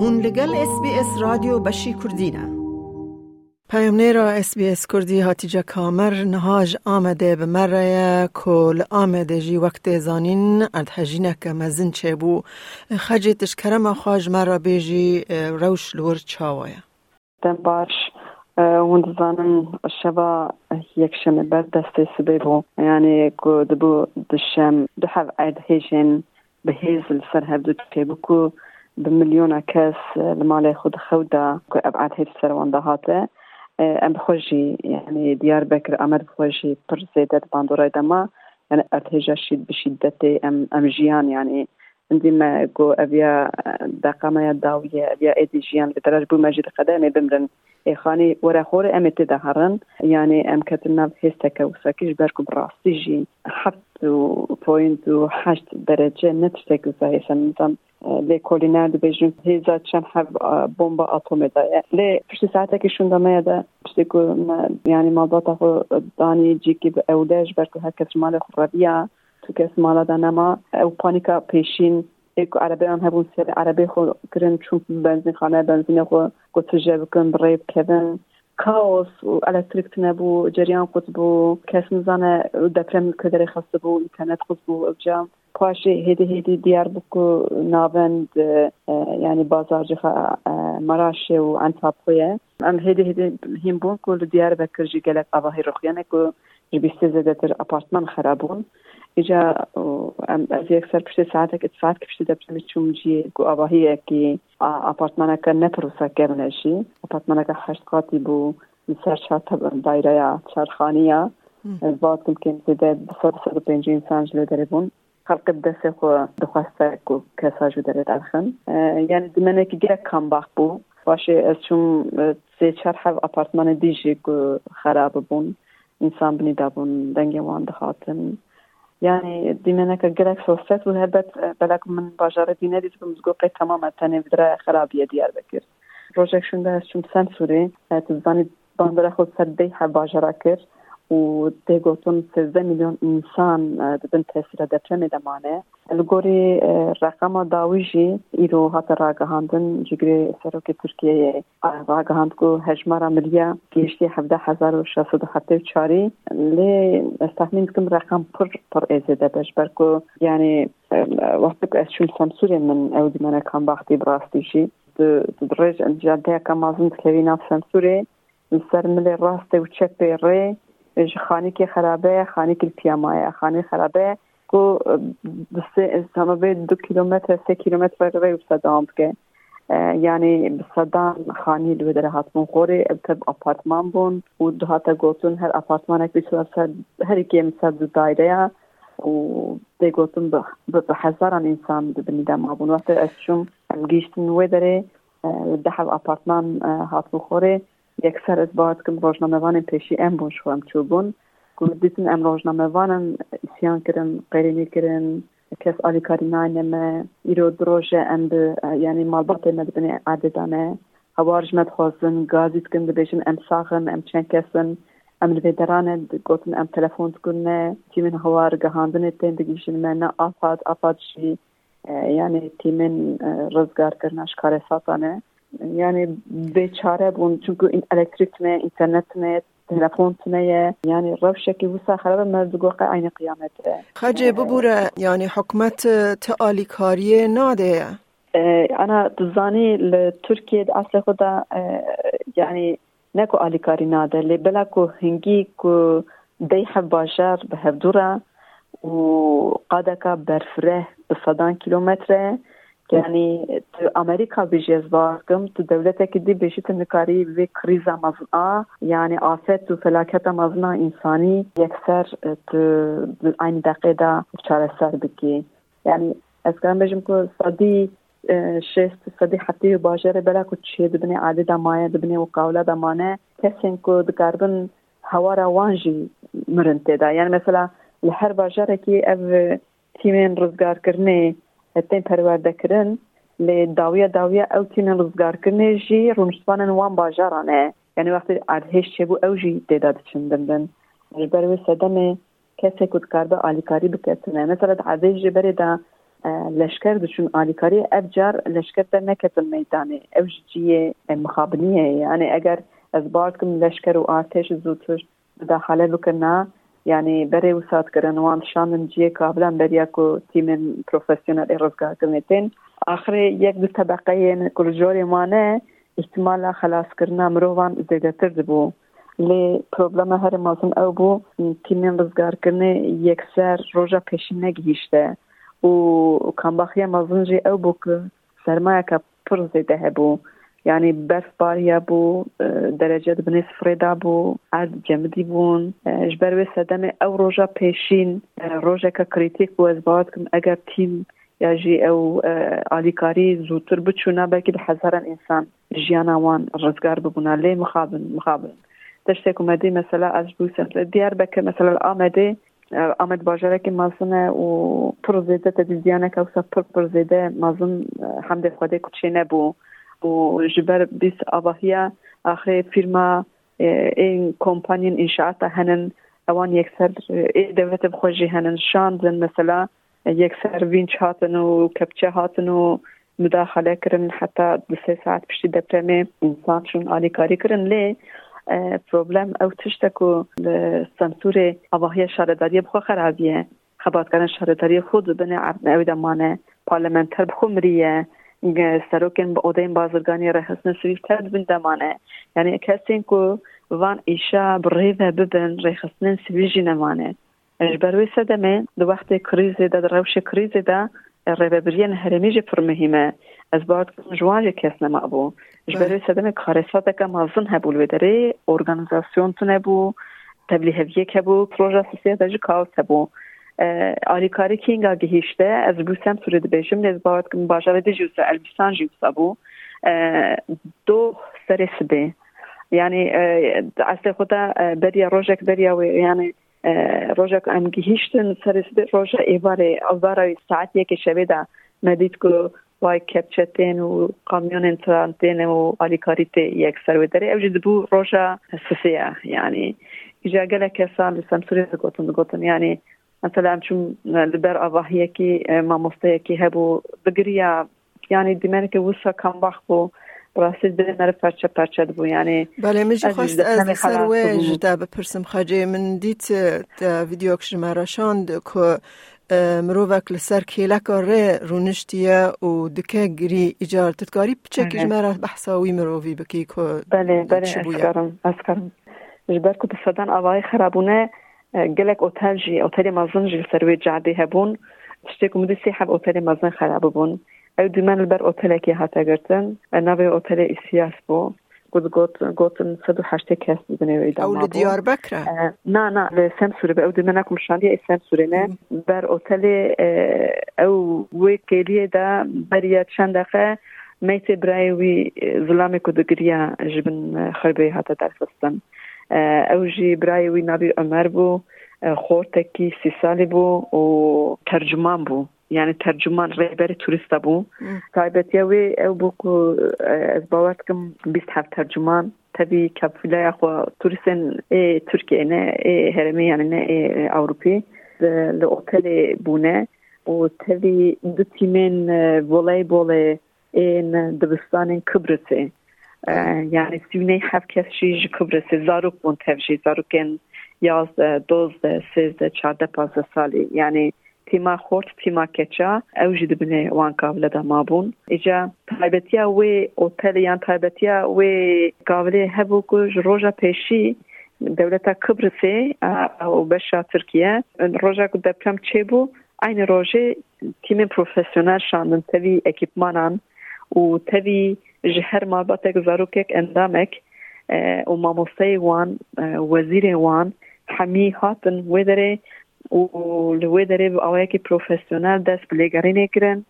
هون لگل اس بی اس رادیو بشی کردینه پیام را اس بی اس کردی هاتیجا کامر نهاج آمده به مره کل آمده جی وقت زانین ارد هجینه که مزن چه بو. خجی تشکرم خواج مرا بیجی روش لور چاوایه دن باش. هون زانن شبا یک شمه بر دسته سبی بو. یعنی کو دبو دشم دو حف عید هیجین به هیزل سر هفدو چه بو کو. بمليون كاس آه، المالا خود خودة أبعاد هيت سروان دهاتة آه، أم بخوجي يعني ديار بكر أمر بخوجي بر زيدة باندورة دما. يعني أرتجا شيد بشدة أم أم جيان يعني عندي ما جو أبيا آه، دقامة داوية أبيا إيدي جيان بدرج بو مجد قدامي بمرن. إخاني ورا خور أم تدهرن يعني أم كتنا بحيستك وساكيش باركو براستي جي حط بوينت وحشت درجة نتشتك وسايسا نظام. لی کولینر دبیجن هیزا چند حب بمب اتمی دایه لی پشت ساعته که شون دمه ده پشت که یعنی مالدات خو دانی جی که به اولش برکو هر کس مال خو ربیه تو کس مالا دانما او پانیکا پیشین. ایکو عربی هم هبون سر عربی خو کرن چون بنزین خانه بنزین خو گوتجه بکن کاوس و الکتریک نبو جریان خود بو کس نزانه دپرم کدری خسته بو اینترنت خود بو اوجام پاشی هیدی هیدی دیار بکو ناوند یعنی بازار جخا مراشه و انتاپویه. ام هیدی هیدی هم بون کل دیار بکر جی گلک آواهی رخیانه که جبیسته زده تر اپارتمان خرابون ایجا ام از یک سر ساعت که اتفاق پشت دبسمی چوم جی گو آواهی که اپارتمان که نپروسا کرنشی اپارتمان که هشت قاطی بو سر چهار دایره چهارخانیه بعد که زده بصد صد و کو کساجو داره دلخن یعنی دمنه که گره کم باق بو باشه از چون سه چهار حف اپارتمان دیجی کو خراب بون انسان بنی دابون دنگ وان دخاتن يعني ديمانا كجرك سوست وهبت بلاك من باجارة دينا دي بمزقو قي تماما تاني بدرا خرابية ديار بكر بروجكشن ده شم سنسوري تزاني باندرا خود سدي حب باجارة كر و تيغوتون 13 مليون انسان دبن تاثير دبرم دمانه الگوری رقم داویجی ایرو هات راگهاندن جگری سروک ترکیه راگهاند کو هجمارا ملیا گیشتی هفده هزار و شصد هفته چاری لی استخمین کم رقم پر پر ایزده بش برکو یعنی وقتی که از شون سمسوری من او دی منه کم باختی براستیشی درج جاده کم ازن تکوی ناف سمسوری سر ملی راست و چپ ری خانی که خرابه خانی که پیامایه خانی خرابه. کو همه به دو کیلومتر سه کیلومتر روی صدام که یعنی صدام خانی دو در هاتمون خوری تب اپارتمان بون. و دو هاتا گوتون هر اپارتمان اک بیسو سر هر کی مثل دو دایره و دی گوتون به هزاران انسان بنی دم بون وقت از شم گیشتن وی داره ده اپارتمان هاتمون خوری یکسر از باید کم روزنامه‌وان پیشی ام بون شو ام چوبون دیتن ام روزنامه‌وان اسیان کرن قیرینی کرن کس آلی کاری ناینمه ایرو دروژه ام به یعنی مالبات مدبنی عددانه هوارج مد خوزن گازیت کن ببیشن ام ساخن ام چند کسن ام الفيدرانه قوتن ام تلفون تكون تيمن هوار قهاندن تين دقيشن منا آفاد آفاد شي يعني تيمن رزگار کرناش کار ساتانه yani beçare bun çünkü elektrik ne internet ne telefon ne yani revşeki wisa xarabe mezdugo aynı kıyamete. Xace bubura yani hükümet teali kariye nade انا تزاني لتركيا اصل خدا يعني نكو اليكاري نادا اللي بلا كو هنجي كو ديح باشار بهفدورا وقادكا برفره بصدان كيلومتر یعنی تو امریکا بیجیز باکم تو دولت که دی بیشی تنکاری و کریزا مزنا یعنی آفت و فلاکت مزنا انسانی یکسر تو این دقیقه دا چاره سر بکی. یعنی از کنم بجم که صدی شست صدی حتی باجر بلا کو چی دبنی عادی دا مایه دبنی و قوله دا مانه کسین کو دکاربن هوا روانجی مرن تیدا یعنی مثلا لهر باجره که او تیمین رزگار کرنه تین پروردهکردن لی داویه داویه او تین رزگارکردنه جی رونشتوانن وان باجارانه یعنی وقتی ارهش چه بو او جی دیداد چندن جبر و سدمه کسی کد کرده آلیکاری بکتنه مثلا عرضه جبر دا لشکر دچون آلیکاری افجار لشکر در نکتن میدانه او جیه مخابنیه یعنی اگر از بارد کم لشکر و آرتش زودتر مداخله بکنه یعنی برای وسات کردن وان شاندن جیه کابلان کو تیم پروفسیونل روزگار کردن آخر یک دو طبقه کلجوری مانه احتمال خلاص کردن مروان زیاده تر بو لی پروبلم هر مازن او بو تیم روزگار کردن یک سر روژا پیشین نگیشته و جی او بو که سرمایه که پر زیده هبو يعني برفباريا بو درجة بني سفريدا بو عاد جمدي بون. جبر وي سدم او روجا بيشين روجا كريتيك بو ازباتكم اگر تيم ياجي او آليكاري زوتر بچونا بلكي بحزارن انسان جيانا وان رزگار ببونا لي مخابن مخابن. تشتك مدي مثلا از بوسن ديار بك مثلا آمده آمد باجره که مازن و پر زیده که اوسا پر پر مازن حمد خوده کچه نبو و جبر بیس آباهیا آخر فیرما این کمپانین انشاءات هنن اوان یکسر دولت بخوشی هنن شاندن مثلا یکسر وینچ هاتن و کپچه هاتن و مداخله کرن حتی دو سه ساعت پشتی دپرمه انسان آلیکاری کرن. لی پروبلم او تشتکو سنسور آواهی شارداری بخوا خرابیه. خباتکارن شارداری خود بنه عبن او دمانه پارلمنتر بخو سروکن با اودین بازرگانی رهسن سویف تد بن دمانه یعنی کسین کو وان ایشا بریوه ببن رهسن سویجی نمانه. اجبروی سدمه دو وقت کریزی دا روش کریزی دا ریببریان هرمیج پر مهمه از بعد جوان کس نما بو. اجبروی سدمه کارسات که مازن هبول و ارگانیزاسیون تونه بو تبلیغ که بو پروژه سوسیه داجی کاوس آلیکاری کینگا گهیشته از بوسم سورد بیشم نیز باید که مباشر دی جوسا البسان جوسا بو دو سر سبه یعنی اصل خدا بریا روژک بریا و یعنی روژک ام گهیشتن سر سبه روژا ایواره اواره ساعت یک شبه دا مدید که وای کپچتین و کامیون ترانتین و آلیکاری تی یک سر و داره. اوجد بو روژا سسیه. یعنی ایجا گله کسان لسان سوری دگوتن دگوتن یعنی مثلا چون لبر آواهیەکی مامۆستەیەکی هەبوو بگریا ینی دیمەنێکی وسە کەم باخ بوو ڕاستی بێنەرە پارچە پارچە بوو ینی بەێ مژی خواست ئەس سەروێژدا بپرسم. خەجێ من دیت ڤیددیۆک ژمارەشاند کۆ مرۆڤک لەسەر کێلەکە ڕێ ڕوونشتیە و دکە گری ئیجار تتکاری بچێکی ژمارە بەحساوی مرۆڤی بکی کۆ بەێ بەێ ئەسکارم ژبەر کو سەدان ئاوای خراببوونە گەلێک ئۆتەلژی ئۆتەلی مەزنجی سەروێ جادی هەبوون شتێک مدی سێ حەب ئۆتەلی مەزن خراب بوون ئەو دومان لەبەر ئۆتەلێکی هاتەگرتن ناوێ ئۆتەلی ئیسیاس بوو گوتن سەد هەشتێ کەس بنێوەی دا دیار بکرا نانا لە سم سوورێ بە ئەو دومە ناکمشاندی سم سوورێنە بەر ئۆتەلێ ئەو وێ کێلیێدا بەریە چەند دەخە مەیتێ برای وی زلامی کو دەگریا ژ بن خەربێ هاتە دەرخستن. ئەو ژی برای وی ناوی ئەمەر بوو خۆرتێکی سی سالی بوو و تەرجمان بوو یعنی تەرجمان ڕێبەری توریستە بوو تایبەتە وێ ئەو بوو ئەس باوەتکەم بیست هەف تەرجمان تبی کەپفیلای خۆ توریستن ئێ تورکێنە ئێ هەرمی یانە ئێ ئەوروپی لە ئۆتەلێ بوونە و تەوی دو ڤۆلای بۆڵێ ئێن دبستانên Kıbrıs'e یعنی سیونه هفت کس شیج کبره سی زارو کن تفجی زارو کن یازده دوزده سیزده چارده پازده سالی. یعنی تیما خورد تیما کچا او جده بینه وان قابله ده ما ایجا تایبتیا وی اوتل یعنی تایبتیا وی قابله هبو کج روژا پیشی دولتا کبرسی او بشا ترکیه. روژا که دپرم چه بو؟ این روژه تیم پروفیسیونر شاندن تاوی اکیپمانان. و تبي جهر ما باتك زاروكك اندامك و ماموسي وان وزير وان حمي هاتن ودري و لودري بأواكي بروفيسيونال دست بلغريني كرن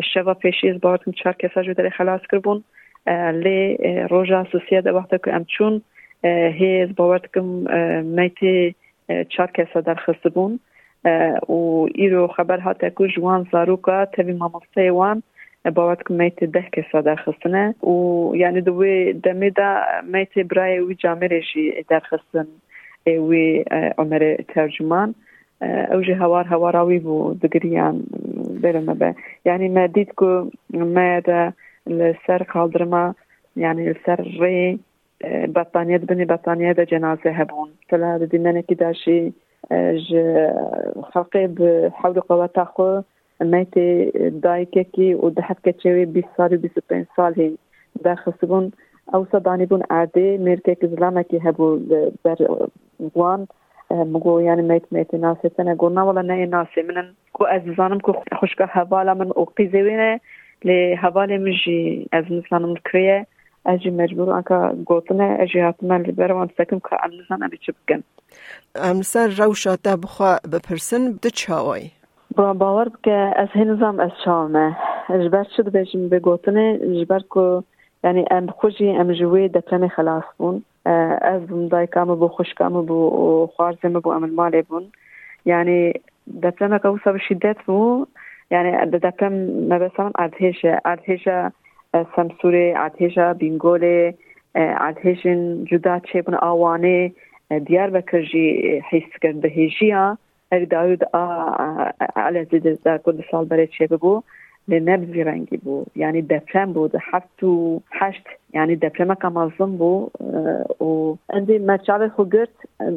شبا فيشيز بارتن چار كساج ودري خلاص كربون لي روجا سوسيا دباتك امتشون هيز باورتكم ميتي چار كسا بون خصبون و ايرو خبر هاتكو جوان زاروكا تبي ماموسي باواتك ميت ده كسا درخستنه ويعني دوي دمي دا ميت براي وي جامريشي درخستن وي عمر ترجمان او جه هوار هواراوي بو دگريان برمه به يعني ما ديت كو ما دا لسر قالدرما يعني لسر ري بطانية بني بطانية دا جنازة هبون تلا دي منكي داشي ج خلقي بحول قوة تاخو meytê dayikekî û di hevkeçê wê bîst sal û bîst û pênc salê derxistibûn ew danîbûn erdê mêrkek zlamekî hebû ber wan مگو یعنی میت میت ناسه تنه. گونا ولا نه ناسه من کو از زانم کو خوشگا حوالا من او قیزوینه لی حواله من جی از نسانم کریه. از جی مجبور انکا گوتنه. از جی هاتمه لبروان سکم که ام نسان ابی چی بکن. ام سر روشا تا بخوا بپرسن دچاوی چاوی با باور که از هنزام از چاومه جبر شد بجم بگوتنه جبر که یعنی ام خوشی ام جوی دپلم خلاص بون از دایکام بو خوشکام بو خوارزم بو ام مالی بون یعنی دپلم که وصل شدت بو يعني دپلم ما بسام ارتهشه ارتهشه سمسوره ارتهشه بینگوله ارتهشن جدا چه بون آوانه دیار بکرجی حیث کرد بهیجیا اگر داود على زید دا کل برای چه بگو لنبزی رنگی بو یعنی دپرم بود هفت و هشت یعنی دپرم که مظلم بو و اندی مچال خو گرت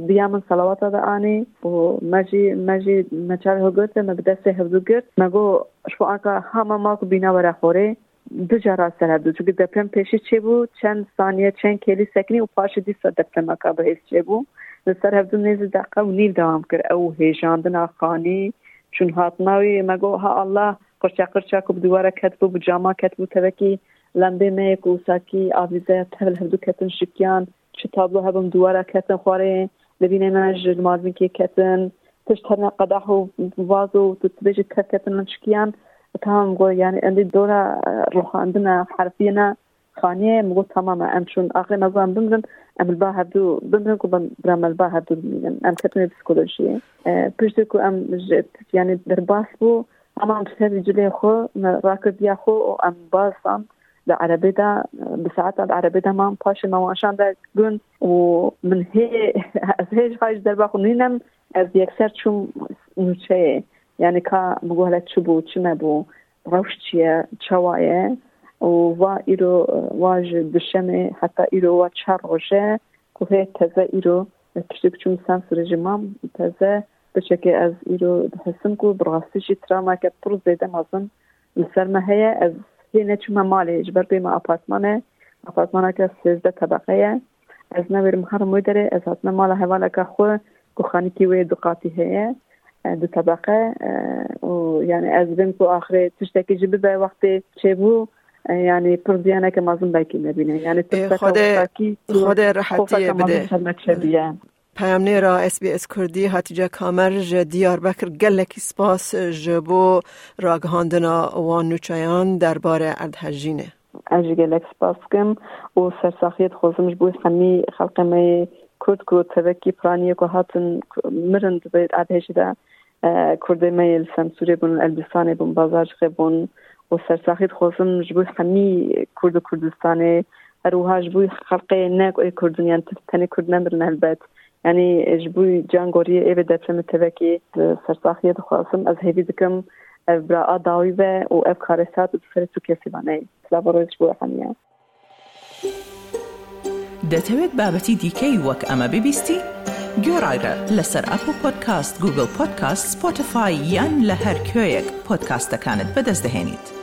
بیا من صلوات دا آنی و مجی مجی مچال خو گرت ما بدست هفدو گرت مگو شو آنکا همه ماکو بینا ورا خوره دو جارا سر دو چون دپرم پیشی چه بو چند ثانیه چند کلی سکنی و پاش دیسا دپرم که به چه بو li ser hevdûn nêzî deqa û nîv dewam kir. Ew hêjandina xanî çûn hatnawê me got ha Allah qirça qirça ku bi dîwara ketbû bi cama ketbû tevekî. Lembê me ku sakî avîzeya tevil hevdû ketin şikiyan çi tablo hebim dîwara ketin xwarê. لبینه من جل مازن که کتن تشت هرنا قدح و واز و تتبیج تر کتن من شکیان تمام گو یعنی اندی دورا روحاندنا حرفینا خانیه مگو تماما ام چون آخر نظام بمرن ام البا هبدو بمرن كو برام البا هبدو بمرن ام كتني بسكولوجي بيشتكو ام يعني درباس بو اما بسبب جلي خو راكب يا خو ام باسم العربي ده بساعات العربي ده ما باش ما عشان ده قن ومن هي هيج هاي دربا خو نينم از يكسر شو نوچه. يعني كا مقولة تشبو تشمبو روش چیه چوایه و ایرو واج دشمه حتی ایرو وا چهار روشه که تزه ایرو پشتی کچون سان سرجمام تزه. بچه از ایرو حسن کو براستی تراما که پر زیده مازن. از هي نچما مالي جبر بما ابارتمانه ابارتمانه که سيزده طبقه از نویر هر مدره از هاتنا مال حواله که خو كخاني كي دقاتي هي دو طبقه. و يعني از بين كو اخر تشتكي جيب به وقت چبو يعني پردیانه که مازن باکی نبینه یعنی خود خود راحتی بده پیام را اس بی اس کردی هاتیجا کامر ج دیار بکر گلکی سپاس جبو راگهاندنا وان نوچایان درباره اردهجینه از گلک سپاس کم و سرساخیت خوزمش بوی خمی خلق می کرد کو تبکی پرانی کو هاتن مرند به اردهجی ده کرده میل سمسوری بون البستان بون بازار بون و سەرساخیت خۆزم ژبووی هەمی کورد و کوردستانێ هەروهاش بووی خەڵقەیە ناکۆی کوردنیان تەنێ کورد نەبرن هەلبەت ینی ژبووی جانگۆریە ئێوە دەچمە تەبەکی سەرساخیە دەخوازم ئەس هێوی دکەم ئەف براعا داوی بە و ئەف کارێسات و سەر و کێسیبانەی سلاڕۆژ بووە هەمیە دەتەوێت بابەتی دیکەی وەک ئەمە ببیستی؟ گۆڕایرە لەسەر ئەپ و پۆدکاست گوگل پۆدکاست سپۆتفاای یان لە هەر کوێیەک پۆدکاستەکانت بەدەستدەێنیت.